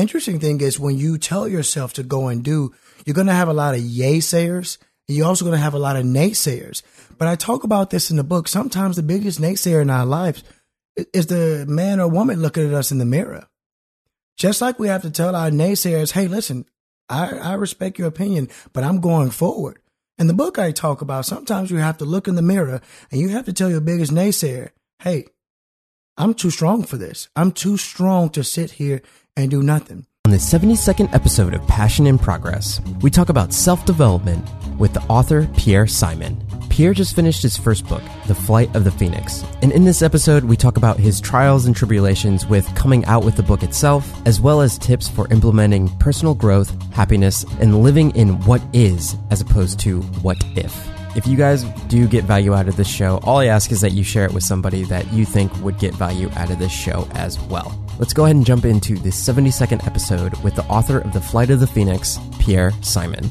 interesting thing is when you tell yourself to go and do, you're going to have a lot of yay sayers. You're also going to have a lot of naysayers. But I talk about this in the book. Sometimes the biggest naysayer in our lives is the man or woman looking at us in the mirror. Just like we have to tell our naysayers, hey, listen, I, I respect your opinion, but I'm going forward. In the book I talk about, sometimes you have to look in the mirror and you have to tell your biggest naysayer, hey, I'm too strong for this. I'm too strong to sit here and do nothing. On the 72nd episode of Passion in Progress, we talk about self development with the author Pierre Simon. Pierre just finished his first book, The Flight of the Phoenix. And in this episode, we talk about his trials and tribulations with coming out with the book itself, as well as tips for implementing personal growth, happiness, and living in what is as opposed to what if. If you guys do get value out of this show, all I ask is that you share it with somebody that you think would get value out of this show as well. Let's go ahead and jump into the 72nd episode with the author of The Flight of the Phoenix, Pierre Simon.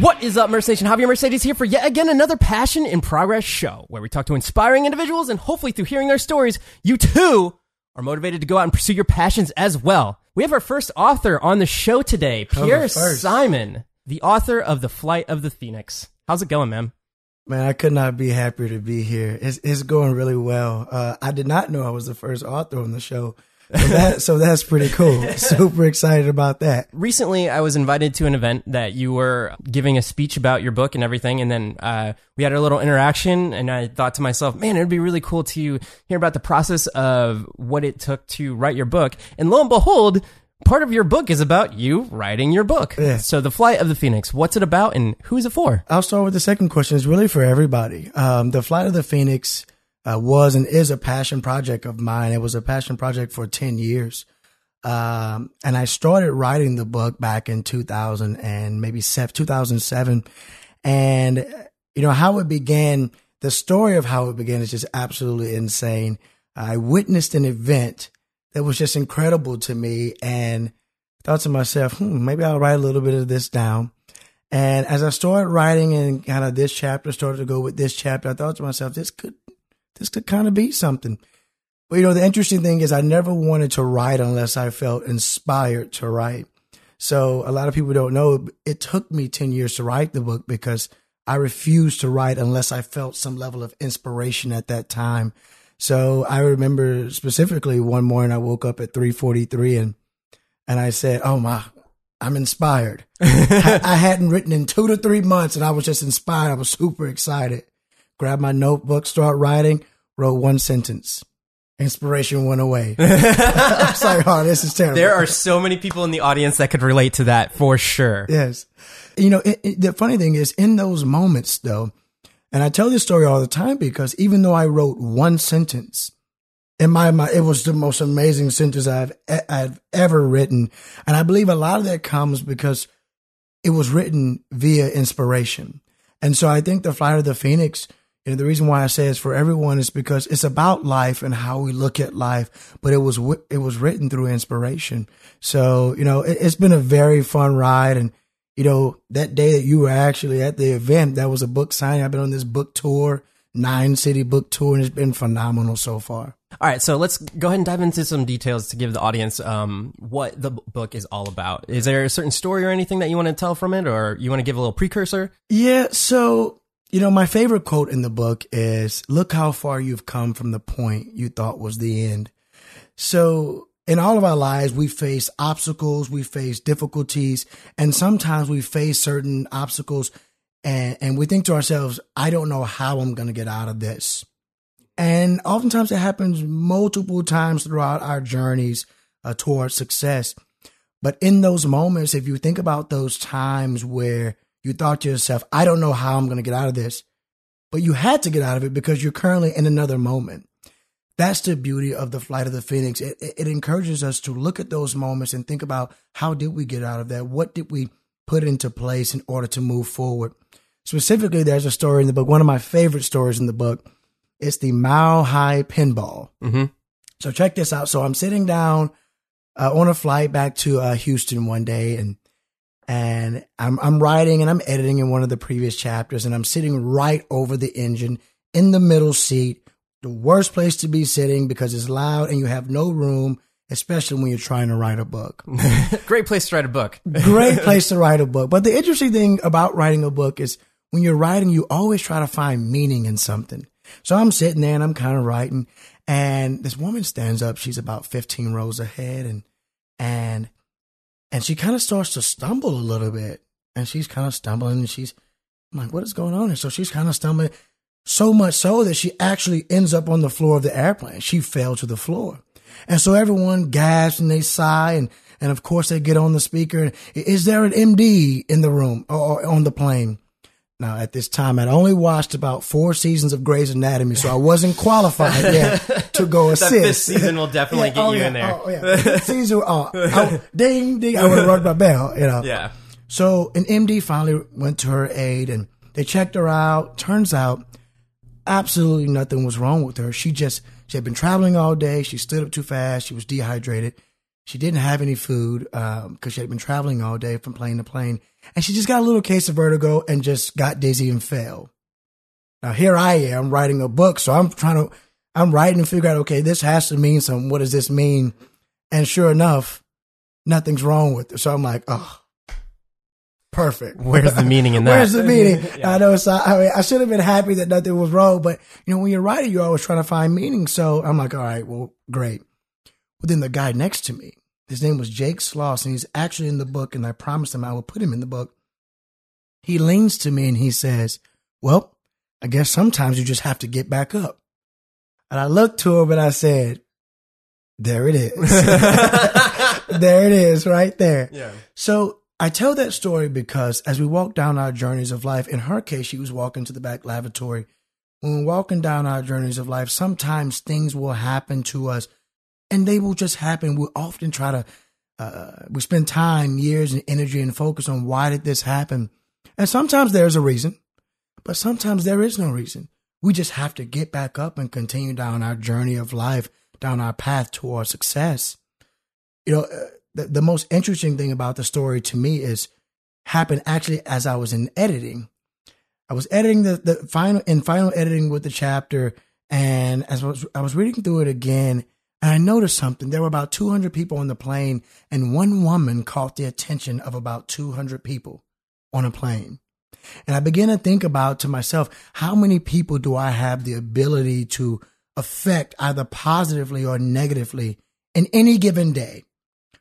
What is up, Merce Nation? Javier Mercedes here for yet again another Passion in Progress show where we talk to inspiring individuals and hopefully through hearing their stories, you too are motivated to go out and pursue your passions as well. We have our first author on the show today, Pierre Simon, the author of The Flight of the Phoenix. How's it going, man? Man, I could not be happier to be here. It's, it's going really well. Uh, I did not know I was the first author on the show. So, that, so that's pretty cool. Super excited about that. Recently, I was invited to an event that you were giving a speech about your book and everything, and then uh, we had a little interaction. And I thought to myself, man, it'd be really cool to hear about the process of what it took to write your book. And lo and behold, part of your book is about you writing your book. Yeah. So, The Flight of the Phoenix, what's it about and who's it for? I'll start with the second question. It's really for everybody. Um, the Flight of the Phoenix uh, was and is a passion project of mine. It was a passion project for 10 years. Um, and I started writing the book back in 2000 and maybe 2007. And, you know, how it began, the story of how it began is just absolutely insane. I witnessed an event that was just incredible to me and thought to myself, hmm, maybe I'll write a little bit of this down. And as I started writing and kind of this chapter started to go with this chapter, I thought to myself, this could this could kind of be something. But you know, the interesting thing is I never wanted to write unless I felt inspired to write. So a lot of people don't know it took me 10 years to write the book because I refused to write unless I felt some level of inspiration at that time. So I remember specifically one morning I woke up at 3:43 and and I said, "Oh my, I'm inspired." I, I hadn't written in 2 to 3 months and I was just inspired. I was super excited grab my notebook, start writing, wrote one sentence. Inspiration went away. I was like, oh, this is terrible. There are so many people in the audience that could relate to that for sure. Yes. You know, it, it, the funny thing is, in those moments, though, and I tell this story all the time because even though I wrote one sentence, in my mind, it was the most amazing sentence I've I've ever written, and I believe a lot of that comes because it was written via inspiration. And so I think the flight of the phoenix and the reason why I say it's for everyone is because it's about life and how we look at life, but it was, it was written through inspiration. So, you know, it, has been a very fun ride. And, you know, that day that you were actually at the event, that was a book signing. I've been on this book tour, nine city book tour, and it's been phenomenal so far. All right, so let's go ahead and dive into some details to give the audience um, what the book is all about. Is there a certain story or anything that you want to tell from it, or you want to give a little precursor? Yeah, so you know, my favorite quote in the book is Look how far you've come from the point you thought was the end. So, in all of our lives, we face obstacles, we face difficulties, and sometimes we face certain obstacles and, and we think to ourselves, I don't know how I'm going to get out of this. And oftentimes it happens multiple times throughout our journeys uh, towards success. But in those moments, if you think about those times where you thought to yourself, I don't know how I'm going to get out of this, but you had to get out of it because you're currently in another moment. That's the beauty of the flight of the phoenix. It, it, encourages us to look at those moments and think about how did we get out of that? What did we put into place in order to move forward? Specifically, there's a story in the book, one of my favorite stories in the book. It's the Mile High Pinball. Mm-hmm. So check this out. So I'm sitting down uh, on a flight back to uh, Houston one day, and and I'm I'm writing and I'm editing in one of the previous chapters, and I'm sitting right over the engine in the middle seat, the worst place to be sitting because it's loud and you have no room especially when you're trying to write a book. Great place to write a book. Great place to write a book. But the interesting thing about writing a book is when you're writing, you always try to find meaning in something. So I'm sitting there and I'm kind of writing, and this woman stands up. She's about 15 rows ahead, and and and she kind of starts to stumble a little bit, and she's kind of stumbling, and she's I'm like, what is going on? And so she's kind of stumbling, so much so that she actually ends up on the floor of the airplane. She fell to the floor, and so everyone gasps and they sigh, and and of course they get on the speaker. And, is there an MD in the room or, or on the plane? Now, at this time, I'd only watched about four seasons of Grey's Anatomy, so I wasn't qualified yet to go assist. that fifth season will definitely Yeah, get oh, you yeah, in there. Oh, yeah. season, oh, I- ding, ding. I would have rung my bell, you know. Yeah. So an MD finally went to her aid and they checked her out. Turns out absolutely nothing was wrong with her. She just, she had been traveling all day. She stood up too fast. She was dehydrated. She didn't have any food um, because she had been traveling all day from plane to plane. And she just got a little case of vertigo and just got dizzy and fell. Now here I am writing a book, so I'm trying to, I'm writing and figure out, okay, this has to mean something. What does this mean? And sure enough, nothing's wrong with her. So I'm like, oh, perfect. Where's the meaning in that? Where's the meaning? I know. So I mean, I should have been happy that nothing was wrong, but you know, when you're writing, you're always trying to find meaning. So I'm like, all right, well, great. But then the guy next to me, his name was Jake Sloss, and he's actually in the book, and I promised him I would put him in the book. He leans to me and he says, Well, I guess sometimes you just have to get back up. And I looked to him and I said, There it is. there it is, right there. Yeah. So I tell that story because as we walk down our journeys of life, in her case, she was walking to the back lavatory. When we're walking down our journeys of life, sometimes things will happen to us and they will just happen. We often try to, uh, we spend time, years, and energy and focus on why did this happen? And sometimes there's a reason, but sometimes there is no reason. We just have to get back up and continue down our journey of life, down our path toward success. You know, uh, the, the most interesting thing about the story to me is happened actually as I was in editing. I was editing the, the final in final editing with the chapter, and as I was, I was reading through it again, and I noticed something. There were about 200 people on the plane, and one woman caught the attention of about 200 people on a plane. And I began to think about to myself, how many people do I have the ability to affect either positively or negatively in any given day?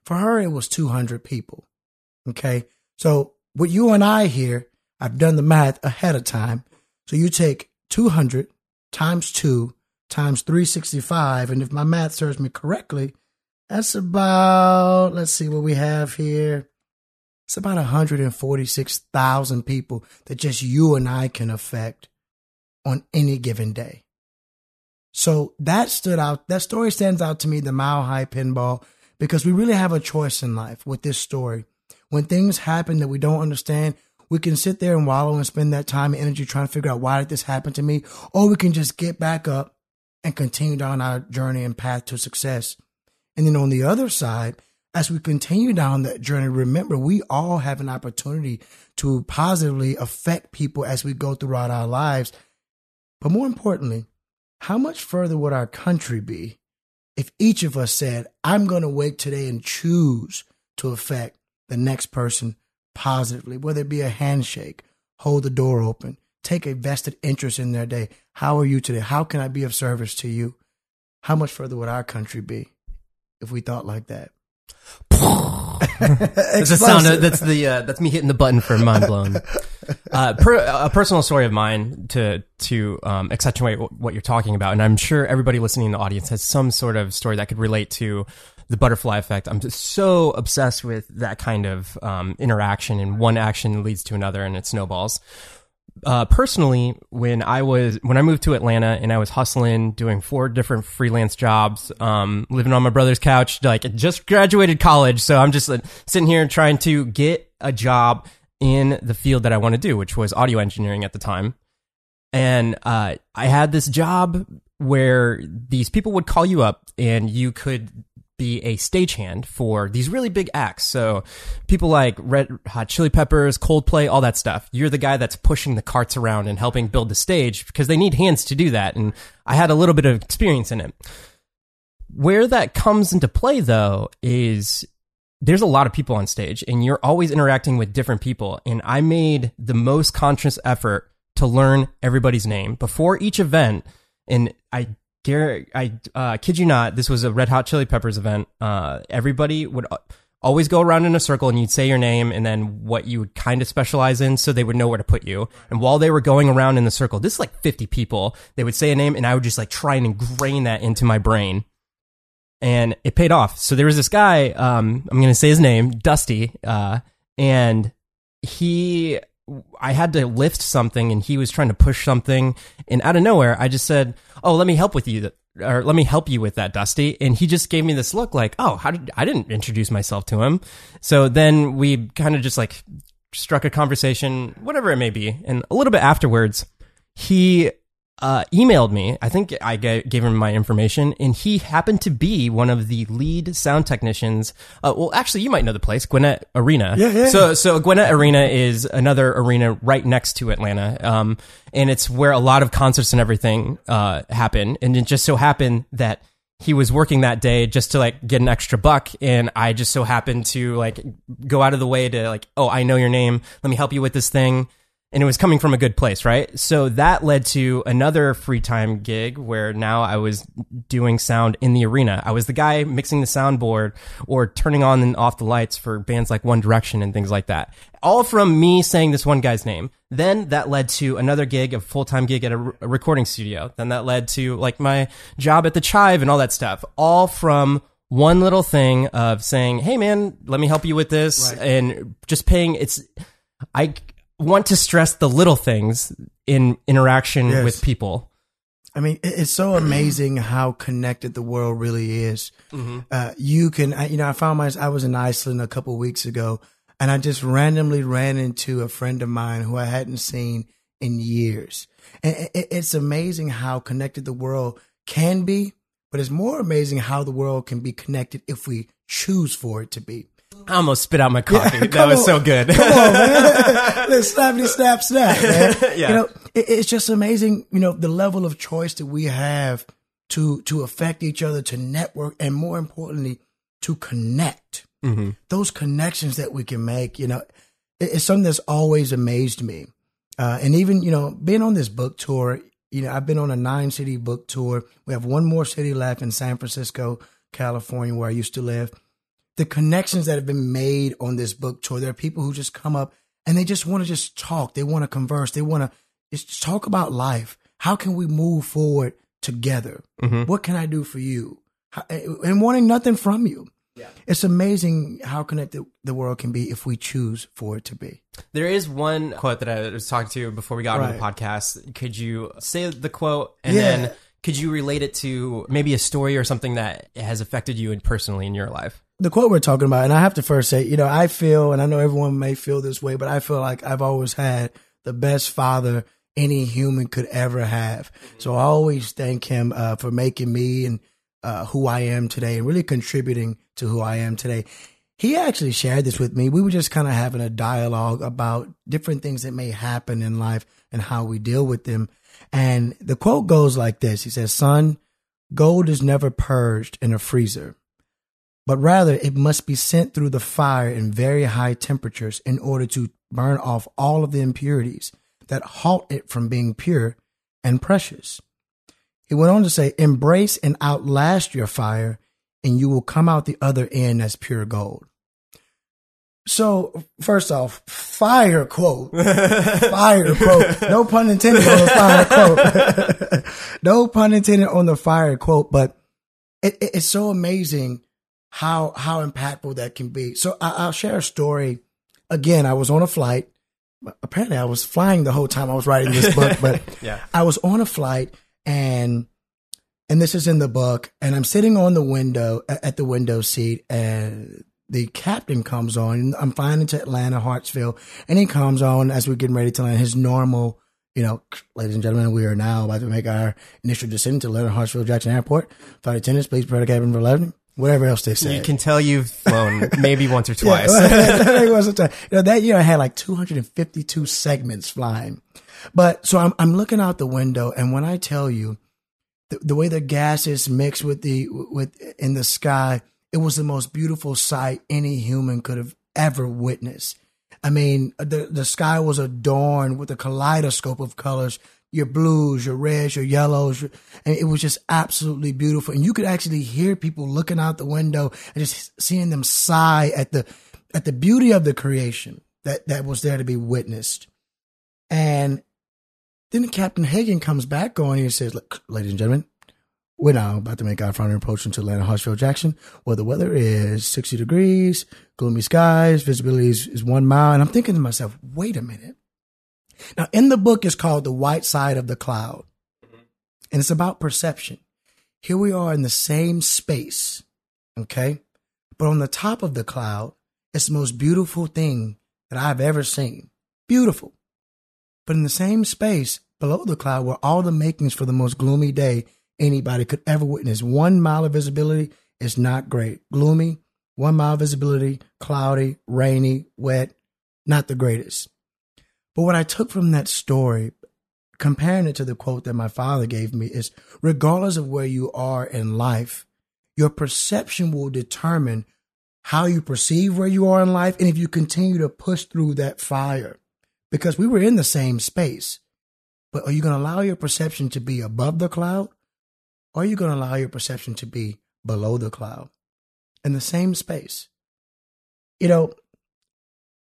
For her, it was 200 people. Okay. So with you and I here, I've done the math ahead of time. So you take 200 times two times 365. And if my math serves me correctly, that's about, let's see what we have here. It's about 146,000 people that just you and I can affect on any given day. So that stood out. That story stands out to me, the Mile High Pinball, because we really have a choice in life with this story. When things happen that we don't understand, we can sit there and wallow and spend that time and energy trying to figure out why did this happen to me, or we can just get back up and continue down our journey and path to success. And then on the other side, as we continue down that journey, remember we all have an opportunity to positively affect people as we go throughout our lives. But more importantly, how much further would our country be if each of us said, I'm going to wake today and choose to affect the next person positively, whether it be a handshake, hold the door open, take a vested interest in their day. How are you today? How can I be of service to you? How much further would our country be if we thought like that? That's the sound. Of, that's the uh, that's me hitting the button for mind blown. Uh, per, a personal story of mine to to um, accentuate what you're talking about, and I'm sure everybody listening in the audience has some sort of story that could relate to the butterfly effect. I'm just so obsessed with that kind of um, interaction, and one action leads to another, and it snowballs uh, personally, when I was when I moved to Atlanta and I was hustling, doing four different freelance jobs, um, living on my brother's couch, like just graduated college, so I'm just like, sitting here trying to get a job in the field that I want to do, which was audio engineering at the time. And uh, I had this job where these people would call you up and you could be a stagehand for these really big acts. So people like Red Hot Chili Peppers, Coldplay, all that stuff. You're the guy that's pushing the carts around and helping build the stage because they need hands to do that. And I had a little bit of experience in it. Where that comes into play though is there's a lot of people on stage and you're always interacting with different people. And I made the most conscious effort to learn everybody's name before each event. And I dare, I uh, kid you not, this was a Red Hot Chili Peppers event. Uh, everybody would always go around in a circle and you'd say your name and then what you would kind of specialize in so they would know where to put you. And while they were going around in the circle, this is like 50 people, they would say a name and I would just like try and ingrain that into my brain and it paid off. So there was this guy, um, I'm going to say his name, Dusty, uh, and he, I had to lift something and he was trying to push something and out of nowhere, I just said, Oh, let me help with you. Or let me help you with that, Dusty. And he just gave me this look like, Oh, how did, I didn't introduce myself to him. So then we kind of just like struck a conversation, whatever it may be. And a little bit afterwards, he uh, emailed me. I think I gave him my information, and he happened to be one of the lead sound technicians. Uh, well, actually, you might know the place, Gwinnett Arena. Yeah, yeah. So, so Gwinnett Arena is another arena right next to Atlanta, um, and it's where a lot of concerts and everything uh, happen. And it just so happened that he was working that day just to like get an extra buck and i just so happened to like go out of the way to like oh i know your name let me help you with this thing and it was coming from a good place, right? So that led to another free time gig where now I was doing sound in the arena. I was the guy mixing the soundboard or turning on and off the lights for bands like One Direction and things like that. All from me saying this one guy's name. Then that led to another gig, a full time gig at a, recording studio. Then that led to like my job at the Chive and all that stuff. All from one little thing of saying, Hey man, let me help you with this. Right. And just paying, it's, I, want to stress the little things in interaction yes. with people. I mean, it's so amazing how connected the world really is. Mm-hmm. Uh, you can, you know, I found myself, I was in Iceland a couple weeks ago and I just randomly ran into a friend of mine who I hadn't seen in years. And it's amazing how connected the world can be, but it's more amazing how the world can be connected if we choose for it to be. I almost spit out my coffee. Yeah, that was on. so good. come on, man. Let's snappity snap snap, man. yeah. You know, it, it's just amazing, you know, the level of choice that we have to to affect each other, to network, and more importantly, to connect. Mm-hmm. Those connections that we can make, you know, it, it's something that's always amazed me. Uh, and even, you know, being on this book tour, you know, I've been on a nine city book tour. We have one more city left in San Francisco, California, where I used to live the connections that have been made on this book tour. There are people who just come up and they just want to just talk. They want to converse. They want to just talk about life. How can we move forward together? Mm-hmm. What can I do for you? and wanting nothing from you. Yeah. It's amazing how connected the world can be if we choose for it to be. There is one quote that I was talking to before we got right. on the podcast. Could you say the quote and yeah. then could you relate it to maybe a story or something that has affected you personally in your life? The quote we're talking about, and I have to first say, you know, I feel, and I know everyone may feel this way, but I feel like I've always had the best father any human could ever have. So I always thank him uh, for making me and uh, who I am today, and really contributing to who I am today. He actually shared this with me. We were just kind of having a dialogue about different things that may happen in life and how we deal with them. And the quote goes like this: He says, "Son, gold is never purged in a freezer." But rather it must be sent through the fire in very high temperatures in order to burn off all of the impurities that halt it from being pure and precious. He went on to say, Embrace and outlast your fire, and you will come out the other end as pure gold. So, first off, fire quote. fire quote. No pun intended on the fire quote. no pun intended on the fire quote, but it, it, it's so amazing how how impactful that can be. So I, will share a story. Again, I was on a flight. Apparently, I was flying the whole time I was writing this book, but yeah. I was on a flight and and this is in the book. And I'm sitting on the window at the window seat, and the captain comes on. I'm flying into Atlanta, Hartsfield, and he comes on as we're getting ready to land his normal. You know, ladies and gentlemen, we are now about to make our initial descent to Atlanta, Hartsfield, Jackson Airport. Flight attendants, please prepare the cabin for landing whatever else they say. You can tell you've flown maybe once or twice. yeah, once or twice. You know, that year I had like 252 segments flying. But so I'm, I'm looking out the window and when I tell you the, the way the gases mixed with the with in the sky, it was the most beautiful sight any human could have ever witnessed. I mean, the the sky was adorned with a kaleidoscope of colors, your blues, your reds, your yellows, and it was just absolutely beautiful. And you could actually hear people looking out the window and just seeing them sigh at the at the beauty of the creation that that was there to be witnessed. And then Captain Hagen comes back on and says, Look, ladies and gentlemen, we're now about to make our final approach into Atlanta Hartsfield Jackson, where the weather is 60 degrees, gloomy skies, visibility is, is one mile. And I'm thinking to myself, wait a minute. Now, in the book, it's called The White Side of the Cloud, and it's about perception. Here we are in the same space, okay? But on the top of the cloud, it's the most beautiful thing that I've ever seen. Beautiful. But in the same space below the cloud were all the makings for the most gloomy day anybody could ever witness. One mile of visibility is not great. Gloomy, one mile visibility, cloudy, rainy, wet, not the greatest. But what I took from that story, comparing it to the quote that my father gave me, is regardless of where you are in life, your perception will determine how you perceive where you are in life and if you continue to push through that fire. Because we were in the same space. But are you going to allow your perception to be above the cloud? Or are you going to allow your perception to be below the cloud in the same space? You know,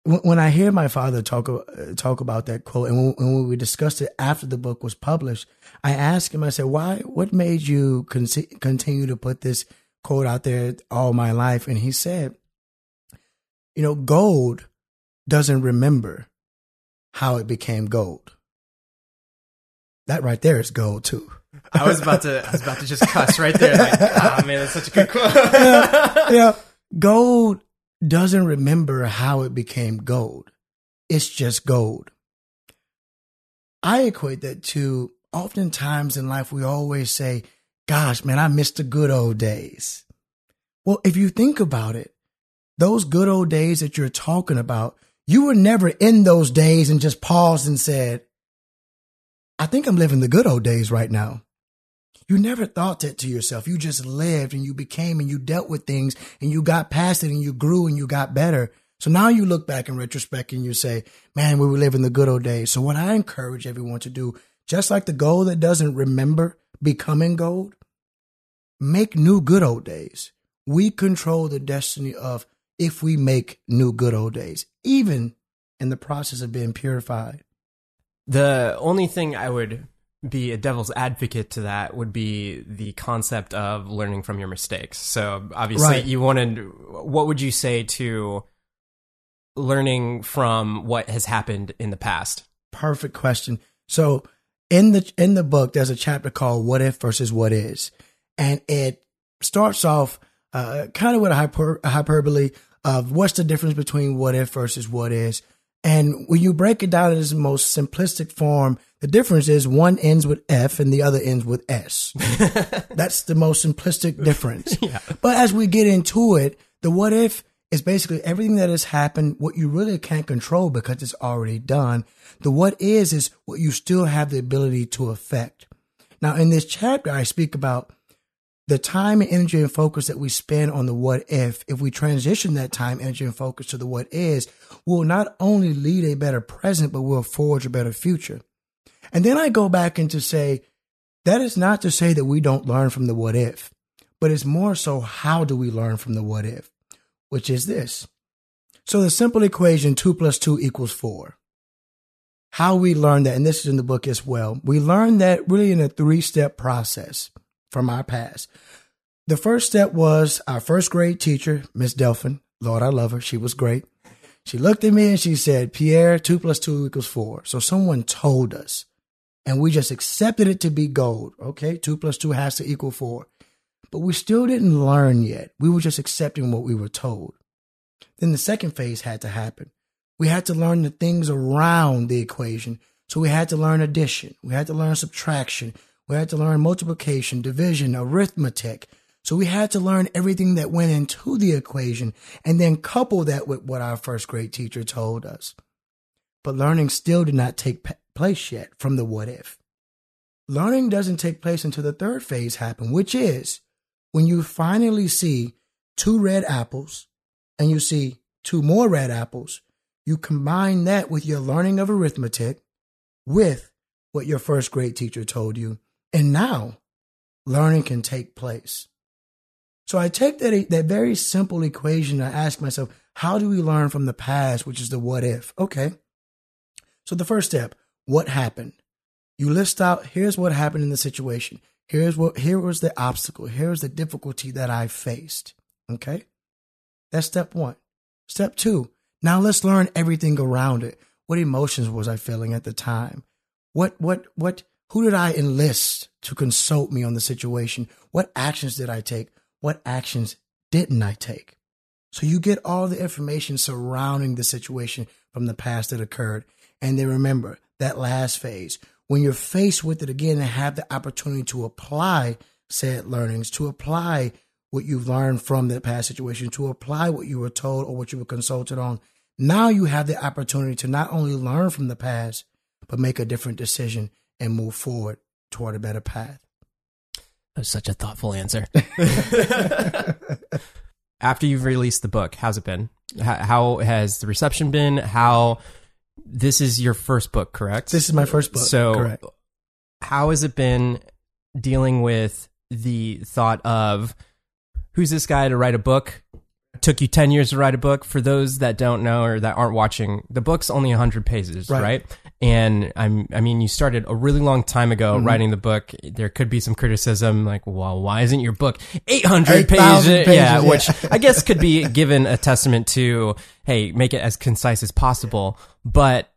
when I hear my father talk uh, talk about that quote, and when, we discussed it after the book was published, I asked him. I said, "Why? What made you con- continue to put this quote out there all my life?" And he said, "You know, gold doesn't remember how it became gold. That right there is gold too." I was about to, I was about to just cuss right there. Like, oh man, that's such a good quote. yeah, yeah, gold doesn't remember how it became gold. It's just gold. I equate that to oftentimes in life, we always say, gosh, man, I miss the good old days. Well, if you think about it, those good old days that you're talking about, you were never in those days and just paused and said, I think I'm living the good old days right now. You never thought that to yourself. You just lived and you became and you dealt with things and you got past it and you grew and you got better. So now you look back in retrospect and you say, man, we were living the good old days. So what I encourage everyone to do, just like the gold that doesn't remember becoming gold, make new good old days. We control the destiny of if we make new good old days, even in the process of being purified. The only thing I would be a devil's advocate to that would be the concept of learning from your mistakes. So obviously right. you wanted what would you say to learning from what has happened in the past? Perfect question. So in the in the book there's a chapter called what if versus what is. And it starts off uh, kind of with a, hyper, a hyperbole of what's the difference between what if versus what is. And when you break it down in its most simplistic form, the difference is one ends with F and the other ends with S. That's the most simplistic difference. yeah. But as we get into it, the what if is basically everything that has happened, what you really can't control because it's already done. The what is is what you still have the ability to affect. Now, in this chapter, I speak about the time and energy and focus that we spend on the what if, if we transition that time, energy, and focus to the what is, will not only lead a better present, but will forge a better future. And then I go back and to say, that is not to say that we don't learn from the what if, but it's more so how do we learn from the what if, which is this. So the simple equation two plus two equals four. How we learn that, and this is in the book as well, we learn that really in a three step process from our past. The first step was our first grade teacher, Miss Delphin. Lord, I love her. She was great. She looked at me and she said, Pierre, two plus two equals four. So someone told us and we just accepted it to be gold. Okay, two plus two has to equal four. But we still didn't learn yet. We were just accepting what we were told. Then the second phase had to happen. We had to learn the things around the equation. So we had to learn addition. We had to learn subtraction. We had to learn multiplication, division, arithmetic. So we had to learn everything that went into the equation and then couple that with what our first grade teacher told us. But learning still did not take place yet from the what if. learning doesn't take place until the third phase happen, which is when you finally see two red apples and you see two more red apples, you combine that with your learning of arithmetic with what your first grade teacher told you. And now learning can take place. So I take that, that very simple equation. and I ask myself, how do we learn from the past, which is the what if? Okay. So the first step, what happened? You list out, here's what happened in the situation. Here's what, here was the obstacle. Here's the difficulty that I faced. Okay. That's step one. Step two, now let's learn everything around it. What emotions was I feeling at the time? What, what, what, who did I enlist to consult me on the situation? What actions did I take? What actions didn't I take? So you get all the information surrounding the situation from the past that occurred. And then remember that last phase, when you're faced with it again and have the opportunity to apply said learnings, to apply what you've learned from the past situation, to apply what you were told or what you were consulted on, now you have the opportunity to not only learn from the past, but make a different decision and move forward toward a better path. That's such a thoughtful answer. After you've released the book, how's it been? How, has the reception been? How this is your first book, correct? This is my first book. So, correct. how has it been dealing with the thought of who's this guy to write a book? Took you 10 years to write a book. For those that don't know or that aren't watching, the book's only 100 pages, right? right? And I'm, I mean, you started a really long time ago mm-hmm. writing the book. There could be some criticism like, well, why isn't your book 800 8, pages? pages? Yeah, yeah, which I guess could be given a testament to, hey, make it as concise as possible. But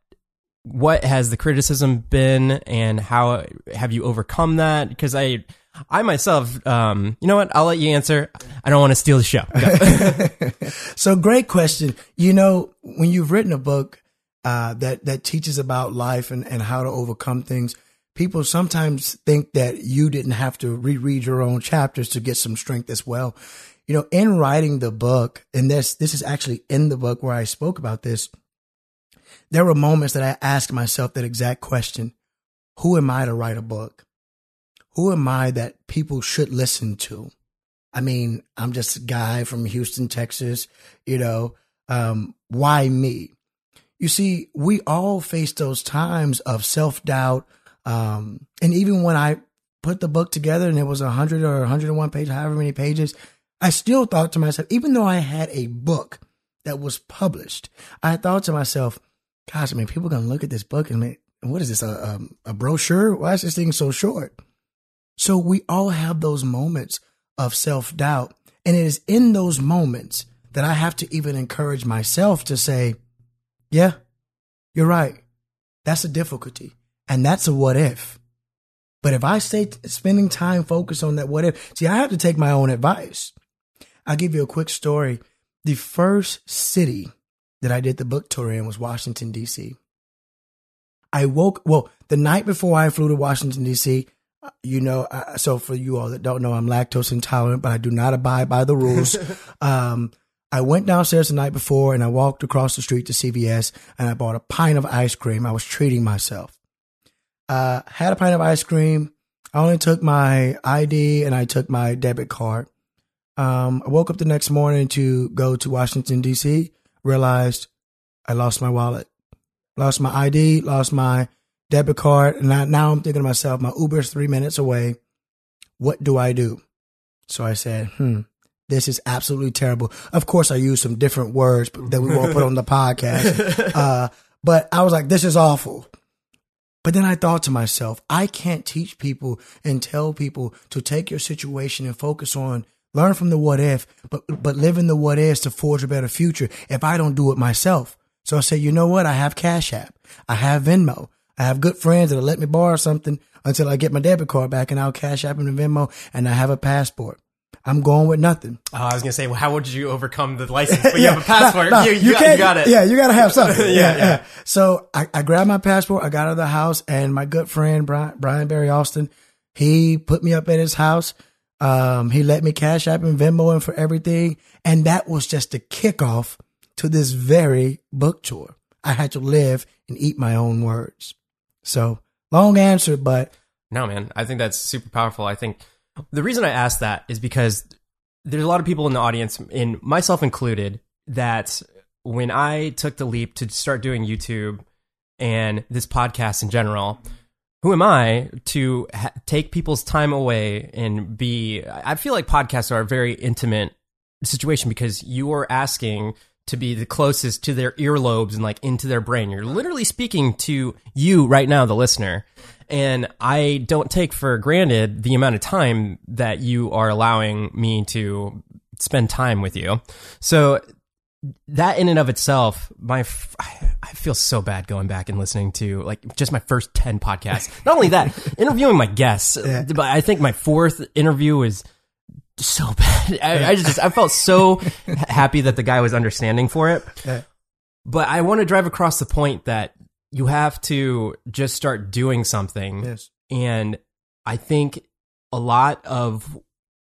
what has the criticism been and how have you overcome that? Because I, I myself, um, you know what? I'll let you answer. I don't want to steal the show. so great question. You know, when you've written a book uh, that that teaches about life and, and how to overcome things, people sometimes think that you didn't have to reread your own chapters to get some strength as well. You know, in writing the book, and this this is actually in the book where I spoke about this. There were moments that I asked myself that exact question: Who am I to write a book? Who am I that people should listen to? I mean, I'm just a guy from Houston, Texas, you know, um, why me? You see, we all face those times of self doubt. Um, and even when I put the book together and it was 100 or 101 pages, however many pages, I still thought to myself, even though I had a book that was published, I thought to myself, gosh, I mean, people are going to look at this book and make, what is this, a, a, um, a brochure? Why is this thing so short? So we all have those moments of self doubt. And it is in those moments that I have to even encourage myself to say, yeah, you're right. That's a difficulty. And that's a what if. But if I stay spending time focused on that what if, see, I have to take my own advice. I'll give you a quick story. The first city that I did the book tour in was Washington, D.C. I woke, well, the night before I flew to Washington, D.C., you know, so for you all that don't know, I'm lactose intolerant, but I do not abide by the rules. um, I went downstairs the night before and I walked across the street to CVS and I bought a pint of ice cream. I was treating myself. Uh, had a pint of ice cream. I only took my ID and I took my debit card. Um, I woke up the next morning to go to Washington DC, realized I lost my wallet, lost my ID, lost my debit card. And I, now I'm thinking to myself, my Uber's three minutes away. What do I do? So I said, hmm, this is absolutely terrible. Of course, I used some different words that we won't put on the podcast. Uh, but I was like, this is awful. But then I thought to myself, I can't teach people and tell people to take your situation and focus on learn from the what if, but but live in the what what is to forge a better future if I don't do it myself. So I said, you know what? I have Cash App. I have Venmo. I have good friends that'll let me borrow something until I get my debit card back and I'll cash app and Venmo and I have a passport. I'm going with nothing. Oh, I was gonna say, well, how would you overcome the license? But yeah, you have a passport. No, no, you, you, you, got, you, got, it. Yeah, you got to have something. yeah, yeah, yeah, So I, I grabbed my passport. I got out of the house, and my good friend Brian, Brian Barry Austin, he put me up at his house. Um, he let me cash app and Venmo and for everything, and that was just the kickoff to this very book tour. I had to live and eat my own words. So long answer, but No, man. I think that's super powerful. I think the reason I asked that is because there's a lot of people in the audience, in myself included, that when I took the leap to start doing YouTube and this podcast in general, who am I to take people's time away and be? I feel like podcasts are a very intimate situation because you are asking to be the closest to their earlobes and like into their brain. You're literally speaking to you right now, the listener. And I don't take for granted the amount of time that you are allowing me to spend time with you. So that in and of itself, my f- I feel so bad going back and listening to like just my first 10 podcasts. Not only that, interviewing my guests, Yeah. but I think my fourth interview was so bad. I, I just I felt so happy that the guy was understanding for it. Yeah. But I want to drive across the point that you have to just start doing something. Yes. And I think a lot of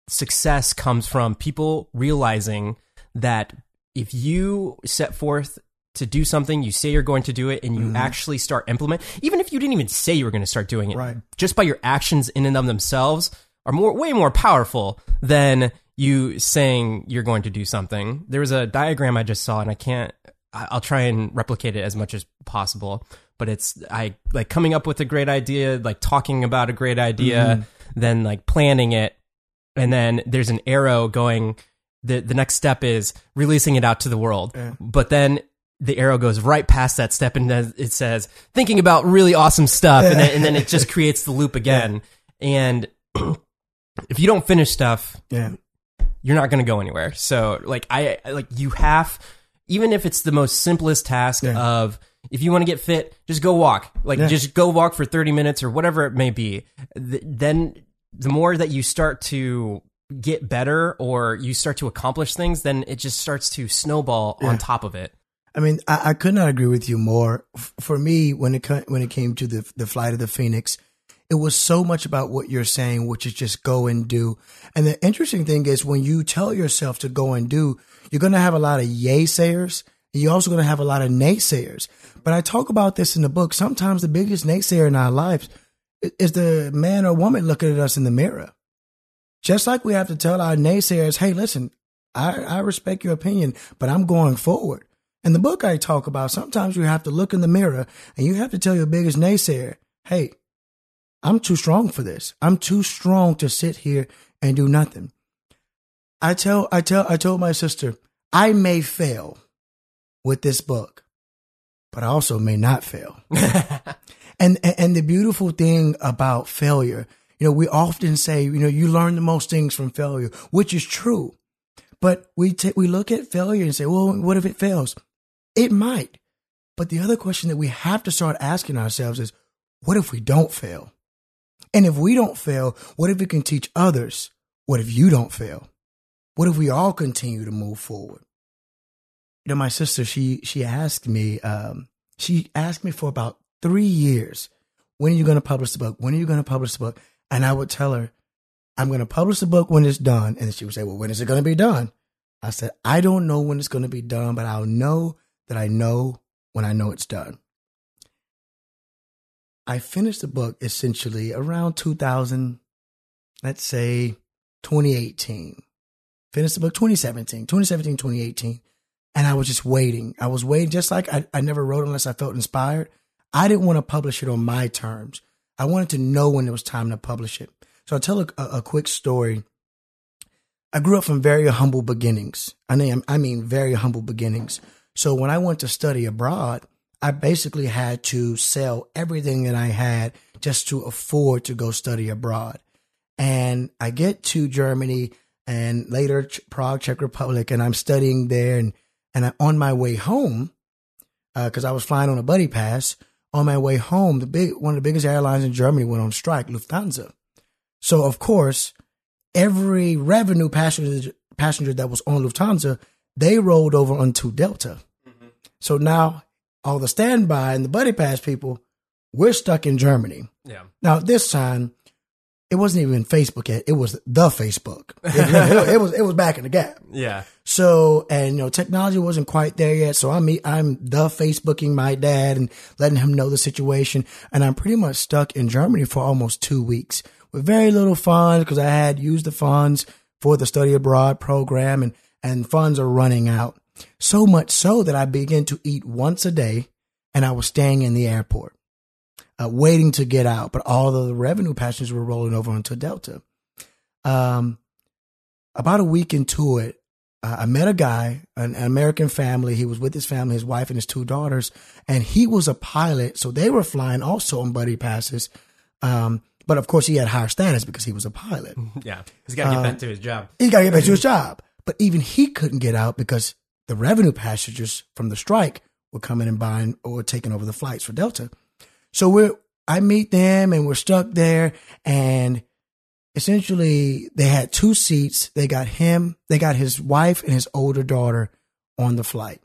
success comes from people realizing that if you set forth to do something, you say you're going to do it, and you mm-hmm. actually start implement, even if you didn't even say you were going to start doing it, Right. just by your actions in and of themselves are more way more powerful than you saying you're going to do something. There was a diagram I just saw, and I can't. I'll try and replicate it as much as possible. But it's I like coming up with a great idea, like talking about a great idea, mm-hmm. then like planning it, and then there's an arrow going. The the next step is releasing it out to the world. Yeah. But then the arrow goes right past that step, and then it says thinking about really awesome stuff, and then and then it just creates the loop again. And if you don't finish stuff, Yeah. you're not going to go anywhere. So like I like you have even if it's the most simplest task Yeah. of if you want to get fit, just go walk. Like Yeah. just go walk for 30 minutes or whatever it may be. Th- then the more that you start to get better or you start to accomplish things, then it just starts to snowball on top of it. I mean, I, I could not agree with you more. F- For me, when it when it came to the the flight of the Phoenix, it was so much about what you're saying, which is just go and do. And the interesting thing is, when you tell yourself to go and do, you're going to have a lot of yay sayers. You're also going to have a lot of naysayers. But I talk about this in the book. Sometimes the biggest naysayer in our lives is the man or woman looking at us in the mirror. Just like we have to tell our naysayers, hey, listen, I, I respect your opinion, but I'm going forward. In the book I talk about, sometimes you have to look in the mirror and you have to tell your biggest naysayer, hey, I'm too strong for this. I'm too strong to sit here and do nothing. I tell, I tell, I told my sister, I may fail with this book, but I also may not fail. and, and the beautiful thing about failure, you know, we often say, you know, you learn the most things from failure, which is true. But we ta we look at failure and say, well, what if it fails? It might. But the other question that we have to start asking ourselves is, what if we don't fail? And if we don't fail, what if we can teach others? What if you don't fail? What if we all continue to move forward? You know, my sister, she she asked me, um, she asked me for about three years, when are you going to publish the book? When are you going to publish the book? And I would tell her, I'm going to publish the book when it's done. And she would say, Well, when is it going to be done? I said, I don't know when it's going to be done, but I'll know that I know when I know it's done. I finished the book essentially around 2000, let's say 2018. Finished the book 2017, 2017, 2018. And I was just waiting. I was waiting, just like I, I never wrote unless I felt inspired. I didn't want to publish it on my terms. I wanted to know when it was time to publish it. So I'll tell a, a, quick story. I grew up from very humble beginnings. I mean, I mean, very humble beginnings. So when I went to study abroad, I basically had to sell everything that I had just to afford to go study abroad. And I get to Germany and later Prague, Czech Republic, and I'm studying there. And, and I, on my way home, uh, because I was flying on a buddy pass, on my way home, the big one of the biggest airlines in Germany went on strike, Lufthansa. So of course, every revenue passenger passenger that was on Lufthansa, they rolled over onto Delta. Mm-hmm. So now all the standby and the buddy pass people, we're stuck in Germany. Yeah. Now this time, it wasn't even Facebook yet. It was the Facebook. It, it, was it was back in the gap. Yeah. So and you know technology wasn't quite there yet. So I'm I'm the Facebooking my dad and letting him know the situation. And I'm pretty much stuck in Germany for almost two weeks with very little funds because I had used the funds for the study abroad program and and funds are running out. So much so that I began to eat once a day, and I was staying in the airport uh, waiting to get out, but all of the revenue passengers were rolling over onto Delta. Um, about a week into it, uh, I met a guy, an, an, American family. He was with his family, his wife and his two daughters, and he was a pilot. So they were flying also on buddy passes. Um, but of course, he had higher status because he was a pilot. Yeah, he's got to get um, back to his job. He got to get back to his job. But even he couldn't get out because the revenue passengers from the strike were coming and buying or taking over the flights for Delta. So we're, I meet them and we're stuck there and essentially they had two seats. They got him, they got his wife and his older daughter on the flight.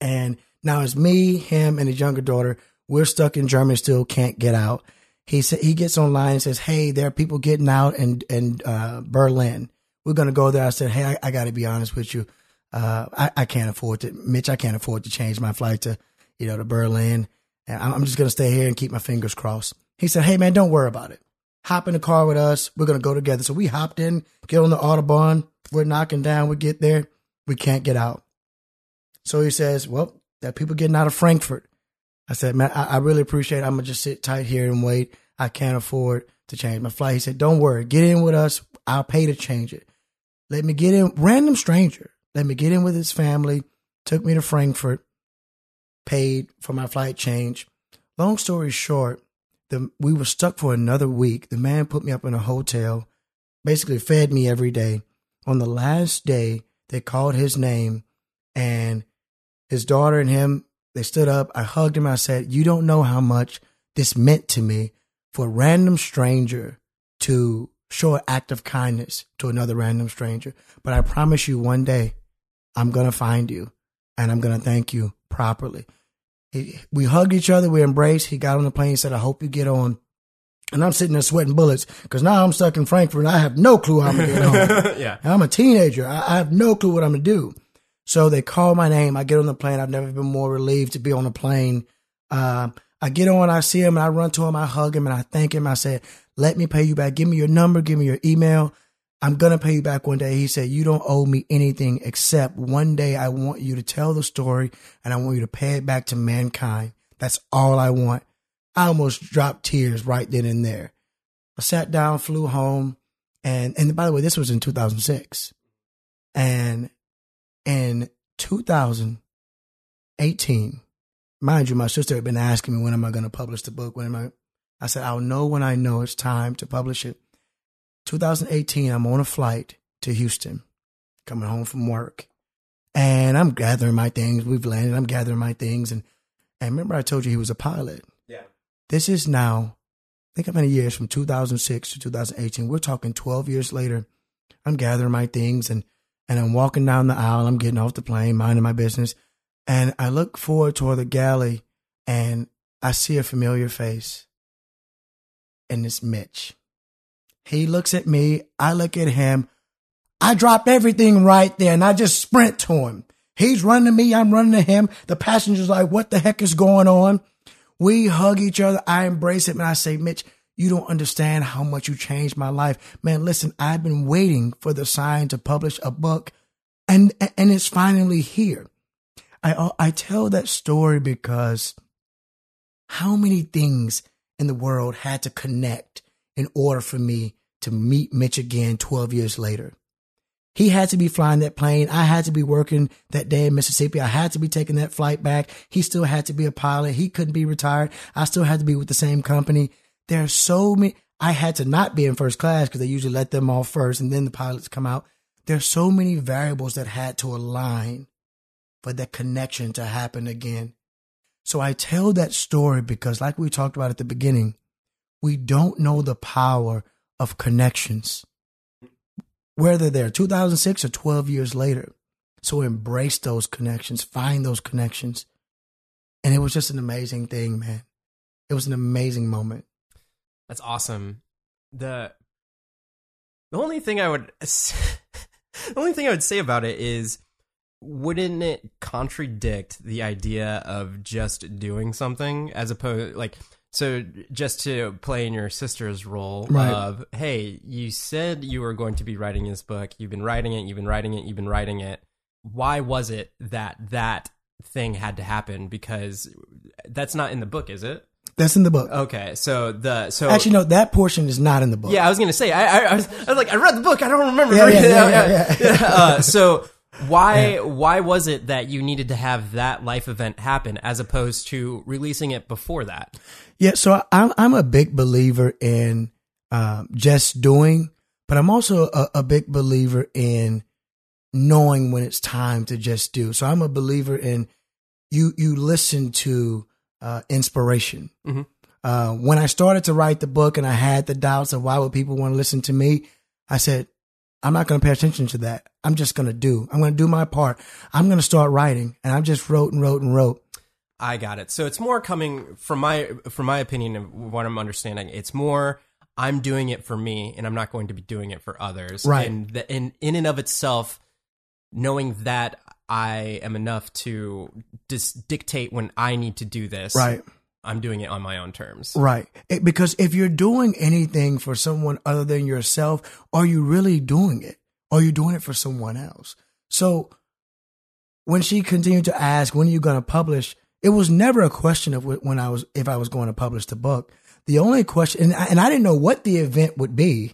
And now it's me, him, and his younger daughter. We're stuck in Germany, still can't get out. He said he gets online and says, "Hey, there are people getting out in in uh, Berlin. We're gonna go there." I said, "Hey, I, I got to be honest with you. Uh, I, I can't afford to, Mitch. I can't afford to change my flight to, you know, to Berlin. And I'm just going to stay here and keep my fingers crossed. He said, Hey, man, don't worry about it. Hop in the car with us. We're going to go together. So we hopped in, get on the Autobahn. We're knocking down. We get there. We can't get out. So he says, Well, are people getting out of Frankfurt. I said, Man, I, I really appreciate it. I'm going to just sit tight here and wait. I can't afford to change my flight. He said, Don't worry. Get in with us. I'll pay to change it. Let me get in. Random stranger. Let me get in with his family. Took me to Frankfurt paid for my flight change. Long story short, the, we were stuck for another week. The man put me up in a hotel, basically fed me every day. On the last day, they called his name and his daughter and him, they stood up. I hugged him. I said, You don't know how much this meant to me for a random stranger to show an act of kindness to another random stranger. But I promise you one day, I'm going to find you and I'm going to thank you properly. He, we hugged each other, we embraced. He got on the plane, he said, I hope you get on. And I'm sitting there sweating bullets because now I'm stuck in Frankfurt and I have no clue how I'm going to get on. yeah. I'm a teenager. I, I have no clue what I'm going to do. So they call my name. I get on the plane. I've never been more relieved to be on a plane. Uh, I get on, I see him, and I run to him. I hug him and I thank him. I said, "Let me pay you back. Give me your number. Give me your email. I'm going to pay you back one day. He said, You don't owe me anything except one day I want you to tell the story and I want you to pay it back to mankind. That's all I want. I almost dropped tears right then and there. I sat down, flew home, and and by the way, this was in 2006. And in 2018, mind you, my sister had been asking me when am I going to publish the book? When am I? I said I'll know when I know it's time to publish it. 2018, I'm on a flight to Houston, coming home from work. And I'm gathering my things. We've landed. I'm gathering my things. And, and remember, I told you he was a pilot. Yeah. This is now, think how many years from 2006 to 2018. We're talking 12 years later. I'm gathering my things and, and I'm walking down the aisle. I'm getting off the plane, minding my business. And I look forward toward the galley and I see a familiar face. And it's Mitch. He looks at me. I look at him. I drop everything right there and I just sprint to him. He's running to me. I'm running to him. The passenger's like, what the heck is going on? We hug each other. I embrace him and I say, Mitch, you don't understand how much you changed my life. Man, listen, I've been waiting for the sign to publish a book and, and it's finally here. I, uh, I tell that story because how many things in the world had to connect in order for me to meet Mitch again 12 years later. He had to be flying that plane. I had to be working that day in Mississippi. I had to be taking that flight back. He still had to be a pilot. He couldn't be retired. I still had to be with the same company. There are so many. I had to not be in first class because they usually let them off first and then the pilots come out. There are so many variables that had to align for that connection to happen again. So I tell that story because, like we talked about at the beginning, we don't know the power of connections, whether they're 2006 or 12 years later. So embrace those connections, find those connections. And it was just an amazing thing, man. It was an amazing moment. That's awesome. the the only thing I would the only thing I would say about it is wouldn't it contradict the idea of just doing something as opposed like so just to play in your sister's role Right. of hey you said you were going to be writing this book you've been writing it you've been writing it you've been writing it why was it that that thing had to happen because that's not in the book is it That's in the book. okay so the so Actually, no, that portion is not in the book. yeah, I was gonna say. I, I, I, was, I was like, I read the book. I don't remember. Yeah, yeah, yeah, yeah, yeah. Uh, so why why was it that you needed to have that life event happen as opposed to releasing it before that? Yeah, so I'm I'm a big believer in um, just doing, but I'm also a, a big believer in knowing when it's time to just do. So I'm a believer in you you listen to uh, inspiration. Mhm. Uh, when I started to write the book and I had the doubts of why would people want to listen to me, I said, I'm not going to pay attention to that. I'm just going to do. I'm going to do my part. I'm going to start writing, and I just wrote and wrote and wrote. I got it. So it's more coming from my from my opinion of what I'm understanding. It's more I'm doing it for me, and I'm not going to be doing it for others. Right. And the, in in and of itself, knowing that I am enough to just dictate when I need to do this. Right. I'm doing it on my own terms. Right. It- because if you're doing anything for someone other than yourself, are you really doing it? Are you doing it for someone else? So when she continued to ask, when are you going to publish? It was never a question of when I was, if I was going to publish the book. The only question, and I, and I didn't know what the event would be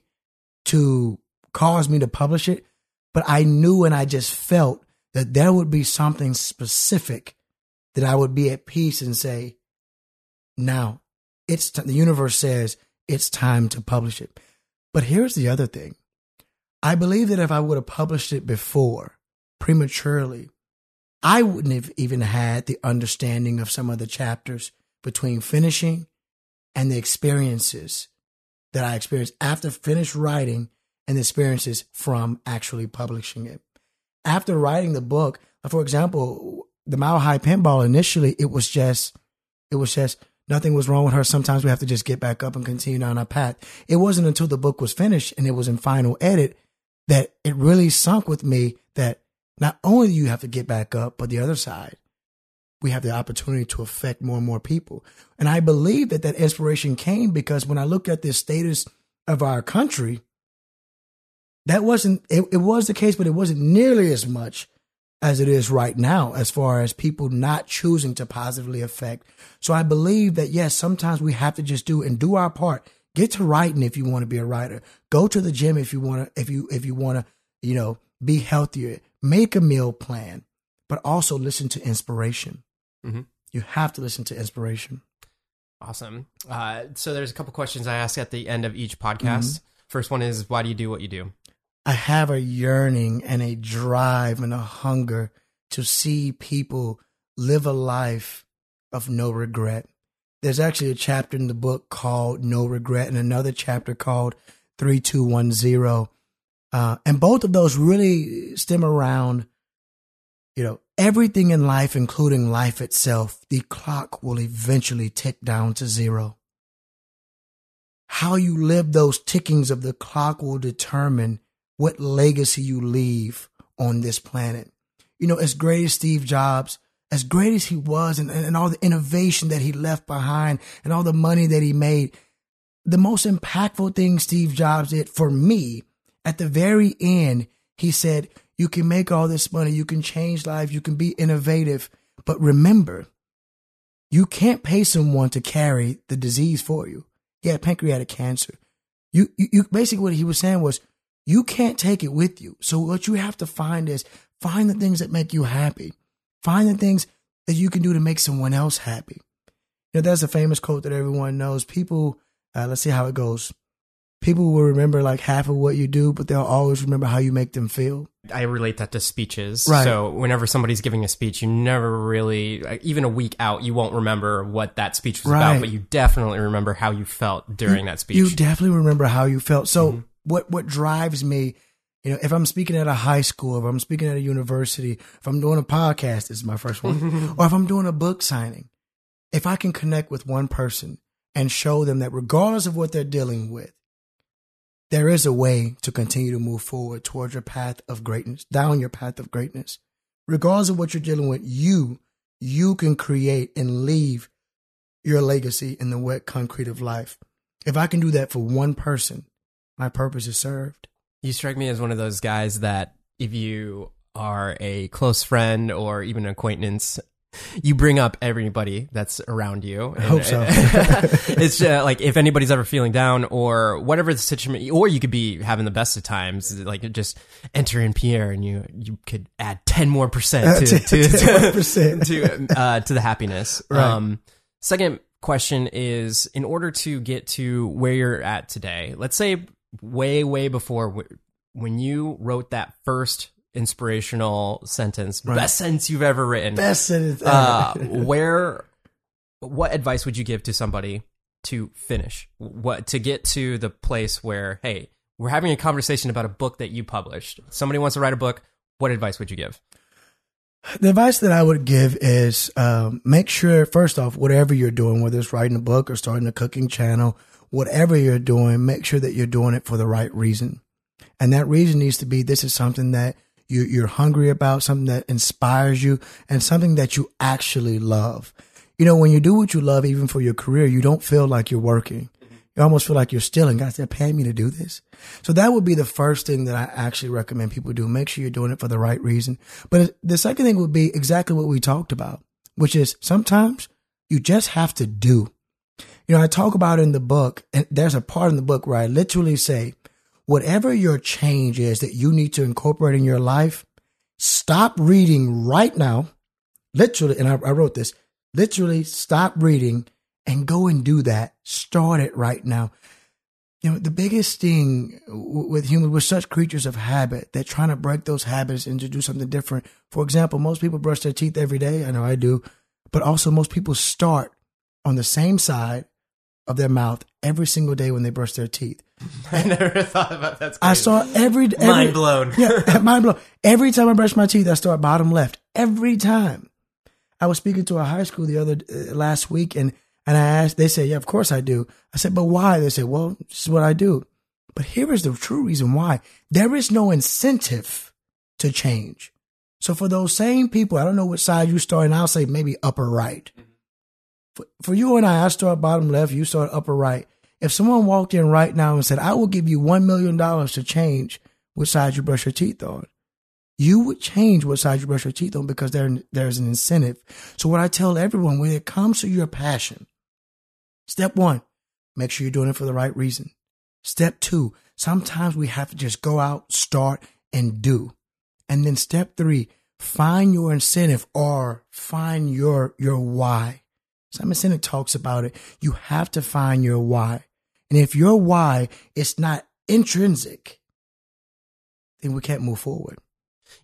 to cause me to publish it, but I knew and I just felt that there would be something specific that I would be at peace and say, now it's t- the universe says it's time to publish it. But here's the other thing. I believe that if I would have published it before, prematurely, I wouldn't have even had the understanding of some of the chapters between finishing and the experiences that I experienced after finished writing and the experiences from actually publishing it. After writing the book, for example, the Mile High Pinball initially, it was just, it was just nothing was wrong with her. Sometimes we have to just get back up and continue down our path. It wasn't until the book was finished and it was in final edit that it really sunk with me that not only do you have to get back up, but the other side, we have the opportunity to affect more and more people. And I believe that that inspiration came because when I looked at the status of our country, that wasn't, it, it was the case, but it wasn't nearly as much as it is right now as far as people not choosing to positively affect. So I believe that yes, sometimes we have to just do and do our part. Get to writing if you want to be a writer. Go to the gym if you want to if you if you want to, you know, be healthier. Make a meal plan, but also listen to inspiration. Mhm. You have to listen to inspiration. Awesome. Uh, so there's a couple questions I ask at the end of each podcast. First one is, why do you do what you do? I have a yearning and a drive and a hunger to see people live a life of no regret. There's actually a chapter in the book called No Regret and another chapter called 3210. Uh, and both of those really stem around, you know, everything in life, including life itself, the clock will eventually tick down to zero. How you live those tickings of the clock will determine what legacy you leave on this planet. You know, as great as Steve Jobs, as great as he was, and, and all the innovation that he left behind, and all the money that he made, the most impactful thing Steve Jobs did for me at the very end, he said, You can make all this money, you can change lives, you can be innovative, but remember, you can't pay someone to carry the disease for you. He had pancreatic cancer. You, you, you basically what he was saying was, you can't take it with you. So what you have to find is find the things that make you happy. Find the things that you can do to make someone else happy. You know, there's a famous quote that everyone knows. People, uh, let's see how it goes. People will remember like half of what you do, but they'll always remember how you make them feel. I relate that to speeches. Right. So whenever somebody's giving a speech, you never really, like, even a week out, you won't remember what that speech was Right. about, but you definitely remember how you felt during that speech. You definitely remember how you felt. So what what drives me, you know, if I'm speaking at a high school, if I'm speaking at a university, if I'm doing a podcast, this is my first one, or if I'm doing a book signing, if I can connect with one person and show them that regardless of what they're dealing with, there is a way to continue to move forward towards your path of greatness, down your path of greatness. Regardless of what you're dealing with, you, you can create and leave your legacy in the wet concrete of life. If I can do that for one person, my purpose is served. You strike me as one of those guys that if you are a close friend or even an acquaintance, you bring up everybody that's around you. I hope so. it's uh, like if anybody's ever feeling down or whatever the situation, or you could be having the best of times, like just enter in Pierre and you you could add ten more percent to to to, to, uh, to the happiness. Right. Um, second question is: in order to get to where you're at today, let's say way way before when you wrote that first inspirational sentence, right. best sentence you've ever written. Best sentence uh, where, what advice would you give to somebody to finish? What to get to the place where, hey, we're having a conversation about a book that you published. Somebody wants to write a book. What advice would you give? The advice that I would give is um, make sure, first off, whatever you're doing, whether it's writing a book or starting a cooking channel, whatever you're doing, make sure that you're doing it for the right reason. And that reason needs to be this is something that you, you're hungry about, something that inspires you, and something that you actually love. You know, when you do what you love, even for your career, you don't feel like you're working. You almost feel like you're stealing. Guys, they're paying me to do this. So that would be the first thing that I actually recommend people do. Make sure you're doing it for the right reason. But the second thing would be exactly what we talked about, which is sometimes you just have to do. You know, I talk about in the book, and there's a part in the book where I literally say, whatever your change is that you need to incorporate in your life, stop reading right now. Literally, and I, I wrote this literally stop reading and go and do that. Start it right now. You know, the biggest thing with humans, we're such creatures of habit that trying to break those habits and to do something different. For example, most people brush their teeth every day. I know I do. But also, most people start on the same side of their mouth every single day when they brush their teeth. I never thought about that. I saw every, every mind blown. yeah, mind blown. Every time I brush my teeth, I start bottom left. Every time. I was speaking to a high school the other uh, last week, and and I asked. They said, "Yeah, of course I do." I said, "But why?" They said, "Well, this is what I do." But here is the true reason why. There is no incentive to change. So for those same people, I don't know which side you start, and I'll say maybe upper right. Mm-hmm. For, for you and I, I start bottom left, you start upper right. If someone walked in right now and said, I will give you $1 million to change which side you brush your teeth on, you would change what side you brush your teeth on because there, there's an incentive. So, what I tell everyone when it comes to your passion, step one, make sure you're doing it for the right reason. Step two, sometimes we have to just go out, start, and do. And then step three, find your incentive or find your your why. Simon Sinek talks about it. You have to find your why. And if your why is not intrinsic, then we can't move forward.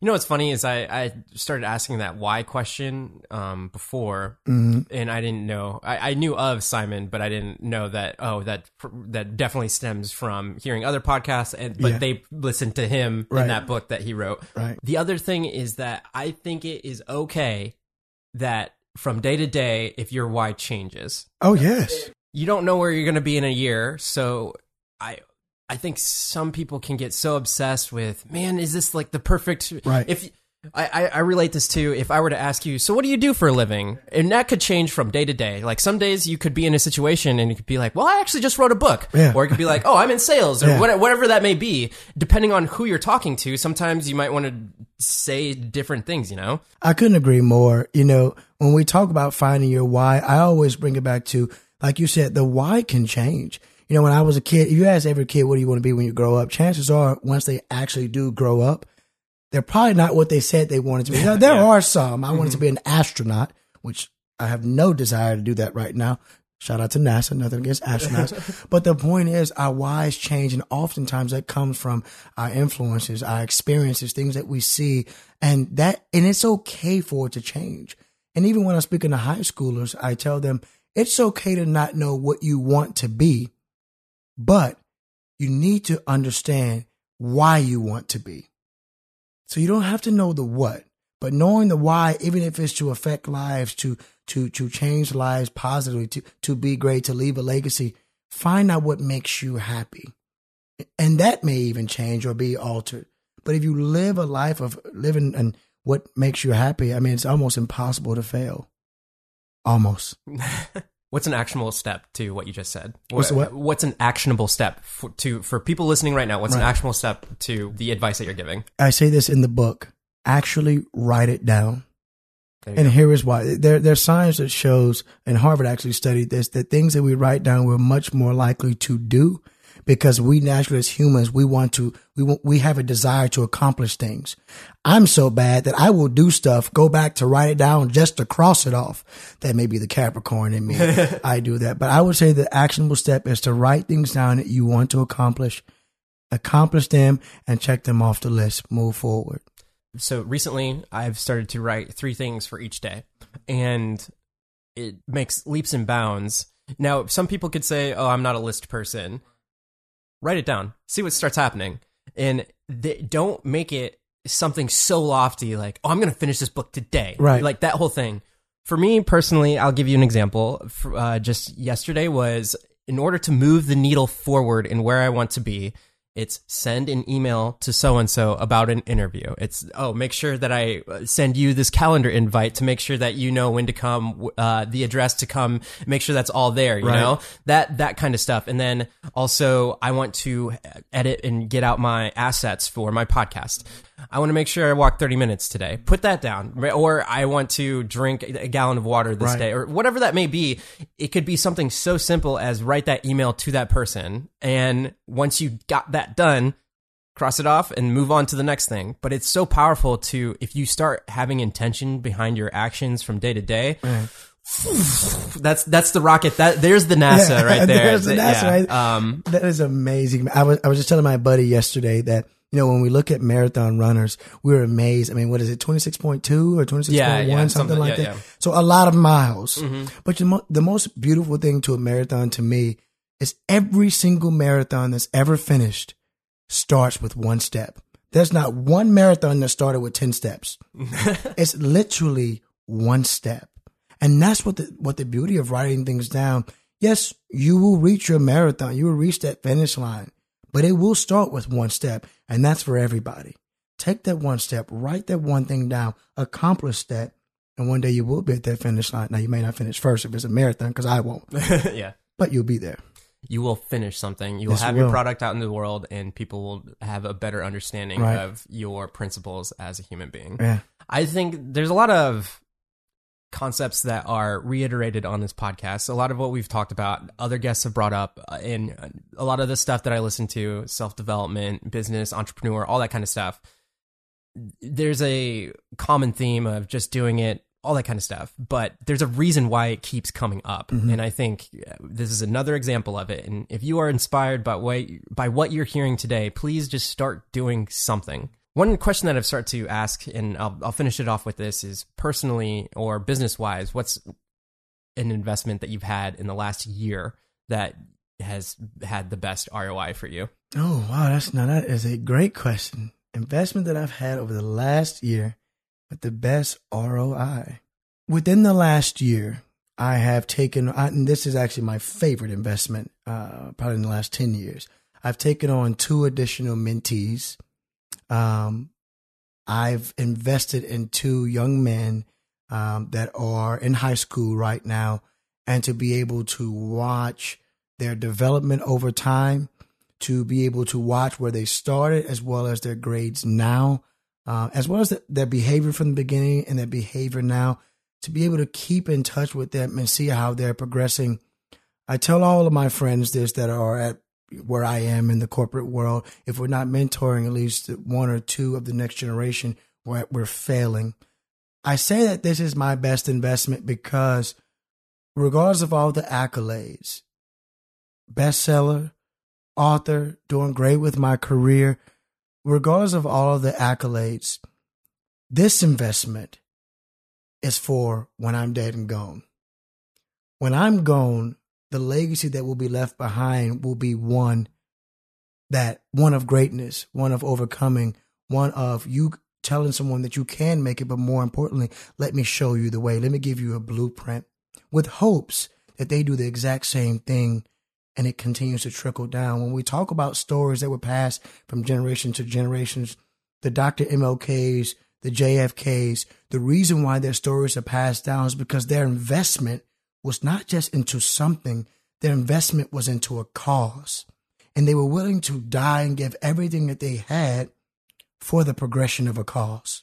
You know what's funny is I, I started asking that why question um, before, mm-hmm. and I didn't know. I, I knew of Simon, but I didn't know that. Oh, that that definitely stems from hearing other podcasts, and but yeah. they listened to him right. in that book that he wrote. Right. The other thing is that I think it is okay that from day to day, if your why changes. Oh yes you don't know where you're going to be in a year. So I I think some people can get so obsessed with, man, is this like the perfect right? If I, I relate this to if I were to ask you, so what do you do for a living? And that could change from day to day. Like some days you could be in a situation and you could be like, well, I actually just wrote a book. Yeah. Or it could be like, oh, I'm in sales or yeah. whatever that may be. Depending on who you're talking to, sometimes you might want to say different things, you know? I couldn't agree more. You know, when we talk about finding your why, I always bring it back to like you said, the why can change. You know, when I was a kid, if you ask every kid, what do you want to be when you grow up? Chances are, once they actually do grow up, they're probably not what they said they wanted to be. Now, there yeah. are some. I mm-hmm. wanted to be an astronaut, which I have no desire to do that right now. Shout out to NASA, nothing against astronauts. but the point is, our whys change, and oftentimes that comes from our influences, our experiences, things that we see, and that, and it's okay for it to change. And even when I'm speaking to high schoolers, I tell them it's okay to not know what you want to be, but you need to understand why you want to be. So you don't have to know the what, but knowing the why, even if it's to affect lives, to to to change lives positively, to to be great, to leave a legacy, find out what makes you happy. And that may even change or be altered. But if you live a life of living and what makes you happy, I mean, it's almost impossible to fail. Almost. What's an actionable step to what you just said? What's what? What's an actionable step for, to for people listening right now? What's an actionable step to the advice that you're giving? I say this in the book. Actually write it down. And go. here is why. There, there's science that shows, and Harvard actually studied this, that things that we write down we're much more likely to do because we naturally as humans, we want to, we want, we have a desire to accomplish things. I'm so bad that I will do stuff, go back to write it down just to cross it off. That may be the Capricorn in me. I do that. But I would say the actionable step is to write things down that you want to accomplish, accomplish them and check them off the list, move forward. so recently I've started to write three things for each day, and it makes leaps and bounds. Now, some people could say, "Oh, I'm not a list person." Write it down, see what starts happening, and th- don't make it something so lofty like, "Oh, I'm going to finish this book today." Right. like that whole thing. For me personally, I'll give you an example. Uh, just yesterday was in order to move the needle forward in where I want to be. It's send an email to so and so about an interview. It's oh, make sure that I uh, send you this calendar invite to make sure that you know when to come, uh, the address to come. Make sure that's all there. You Right. know that that kind of stuff. And then also, I want to edit and get out my assets for my podcast. I want to make sure I walk 30 minutes today. Put that down. Or I want to drink a gallon of water this Right. day, or whatever that may be. It could be something so simple as write that email to that person. And once you got that done, cross it off and move on to the next thing. But it's so powerful to, if you start having intention behind your actions from day to day, that's that's the rocket. That there's the NASA Yeah, right there. there's the NASA, Yeah. right? Um, That is amazing. I was I was just telling my buddy yesterday that you know when we look at marathon runners, we're amazed. I mean, what is it, twenty six point two or twenty six point one, Yeah, point yeah, one, something- like yeah, that. yeah. So a lot of miles. Mhm. But the, mo- the most beautiful thing to a marathon to me is every single marathon that's ever finished starts with one step. There's not one marathon that started with ten steps. it's literally one step. And that's what the what the beauty of writing things down. Yes, you will reach your marathon. You will reach that finish line. But it will start with one step, and that's for everybody. Take that one step, write that one thing down, accomplish that, and one day you will be at that finish line. Now you may not finish first if it's a marathon, because I won't, yeah. but you'll be there. you will finish something. You will Yes, you have your will. product out in the world, and people will have a better understanding Right. of your principles as a human being. Yeah. I think there's a lot of concepts that are reiterated on this podcast. A lot of what we've talked about, other guests have brought up, uh, and a lot of the stuff that I listen to, self development, business, entrepreneur, all that kind of stuff. There's a common theme of just doing it, all that kind of stuff. But there's a reason why it keeps coming up, and I think uh, this is another example of it. And if you are inspired by what by what you're hearing today, please just start doing something. One question that I've started to ask, and I'll, I'll finish it off with this, is personally or business wise, what's an investment that you've had in the last year that has had the best ROI for you? Oh wow, that's now that is a great question. Investment that I've had over the last year with the best ROI. Within the last year, I have taken, I- and this is actually my favorite investment, uh, probably in the last 10 years. I've taken on two additional mentees. Um, I've invested in two young men um, that are in high school right now, and to be able to watch their development over time, to be able to watch where they started as well as their grades now, uh, as well as the, their behavior from the beginning and their behavior now, to be able to keep in touch with them and see how they're progressing. I tell all of my friends this that are at where I am in the corporate world. If we're not mentoring at least one or two of the next generation, we're, we're failing. I say that this is my best investment because, regardless of all the accolades, bestseller, author, doing great with my career, regardless of all of the accolades, this investment is for when I'm dead and gone. When I'm gone, the legacy that will be left behind will be one that one of greatness, one of overcoming, one of you telling someone that you can make it, but more importantly, let me show you the way. Let me give you a blueprint with hopes that they do the exact same thing and it continues to trickle down. When we talk about stories that were passed from generation to generations, the Dr. MLKs, the JFKs, the reason why their stories are passed down is because their investment was not just into something, their investment was into a cause. And they were willing to die and give everything that they had for the progression of a cause.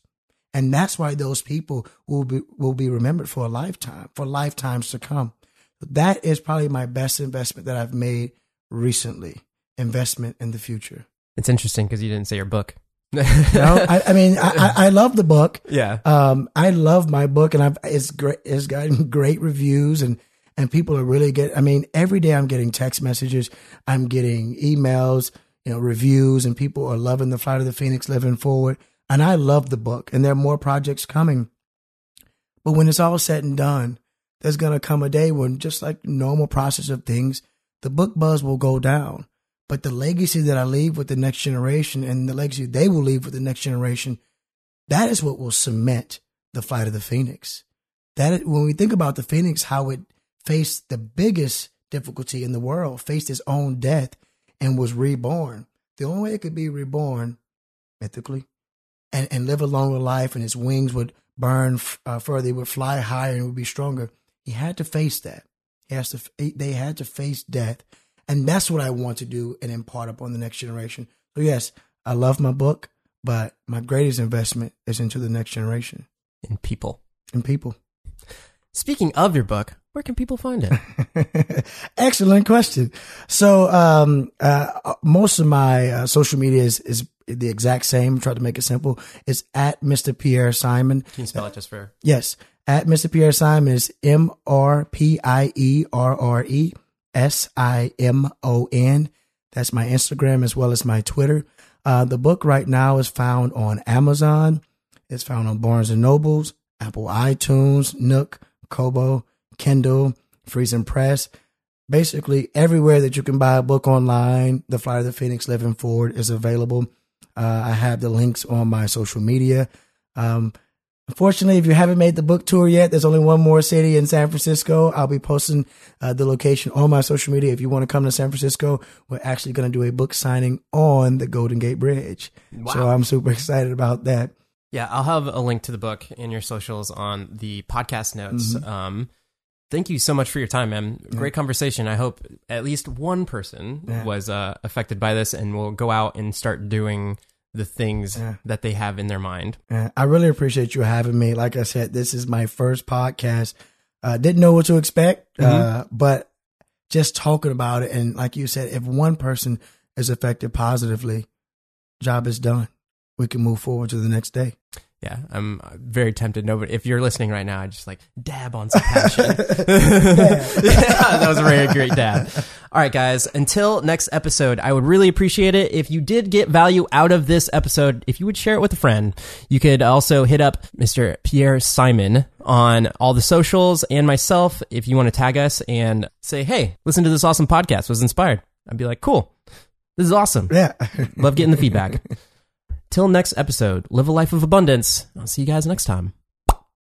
And that's why those people will be will be remembered for a lifetime, for lifetimes to come. That is probably my best investment that I've made recently. Investment in the future. It's interesting because you didn't say your book. no, I, I mean, I, I, love the book. Yeah. Um, I love my book, and I've it's great. It's gotten great reviews, and and people are really get. I mean, every day I'm getting text messages, I'm getting emails, you know, reviews, and people are loving the Flight of the Phoenix, living forward. And I love the book, and there are more projects coming. But when it's all said and done, there's gonna come a day when, just like normal process of things, the book buzz will go down but the legacy that I leave with the next generation and the legacy they will leave with the next generation, that is what will cement the flight of the Phoenix. That when we think about the Phoenix, how it faced the biggest difficulty in the world, faced its own death, and was reborn. The only way it could be reborn, mythically, and, and live a longer life, and its wings would burn uh, further, it would fly higher, and would be stronger. He had to face that. He has to. They had to face death and that's what I want to do and impart upon the next generation. So, yes, I love my book, but my greatest investment is into the next generation. In people. In people. Speaking of your book, where can people find it? Excellent question. So, um, uh, most of my uh, social media is, is the exact same. Try to make it simple. It's at Mr. Pierre Simon. Can you spell it just for? Yes. At Mr. Pierre Simon is M R P I E R R E. S I M O N. That's my Instagram as well as my Twitter. Uh, the book right now is found on Amazon. It's found on Barnes and Nobles, Apple iTunes, Nook, Kobo, Kindle, Friesen Press. Basically, everywhere that you can buy a book online, The Flight of the Phoenix Living Forward is available. Uh, I have the links on my social media. Um, Unfortunately, if you haven't made the book tour yet, there's only one more city in San Francisco. I'll be posting uh, the location on my social media. If you want to come to San Francisco, we're actually going to do a book signing on the Golden Gate Bridge. Wow. So I'm super excited about that. Yeah, I'll have a link to the book in your socials on the podcast notes. Mm-hmm. Um, thank you so much for your time, man. Great yeah. conversation. I hope at least one person yeah. was uh, affected by this and will go out and start doing – the things yeah. that they have in their mind. Yeah, I really appreciate you having me. Like I said, this is my first podcast. Uh, didn't know what to expect, uh, mm-hmm. uh, but just talking about it, and like you said, if one person is affected positively, job is done. We can move forward to the next day yeah, I'm very tempted. No, but if you're listening right now, I just like dab on some passion. yeah, that was a very great dab. All right, guys. Until next episode, I would really appreciate it if you did get value out of this episode. If you would share it with a friend, you could also hit up Mr. Pierre Simon on all the socials and myself if you want to tag us and say, "Hey, listen to this awesome podcast. Was inspired." I'd be like, "Cool, this is awesome." Yeah, love getting the feedback. Till next episode, live a life of abundance. I'll see you guys next time.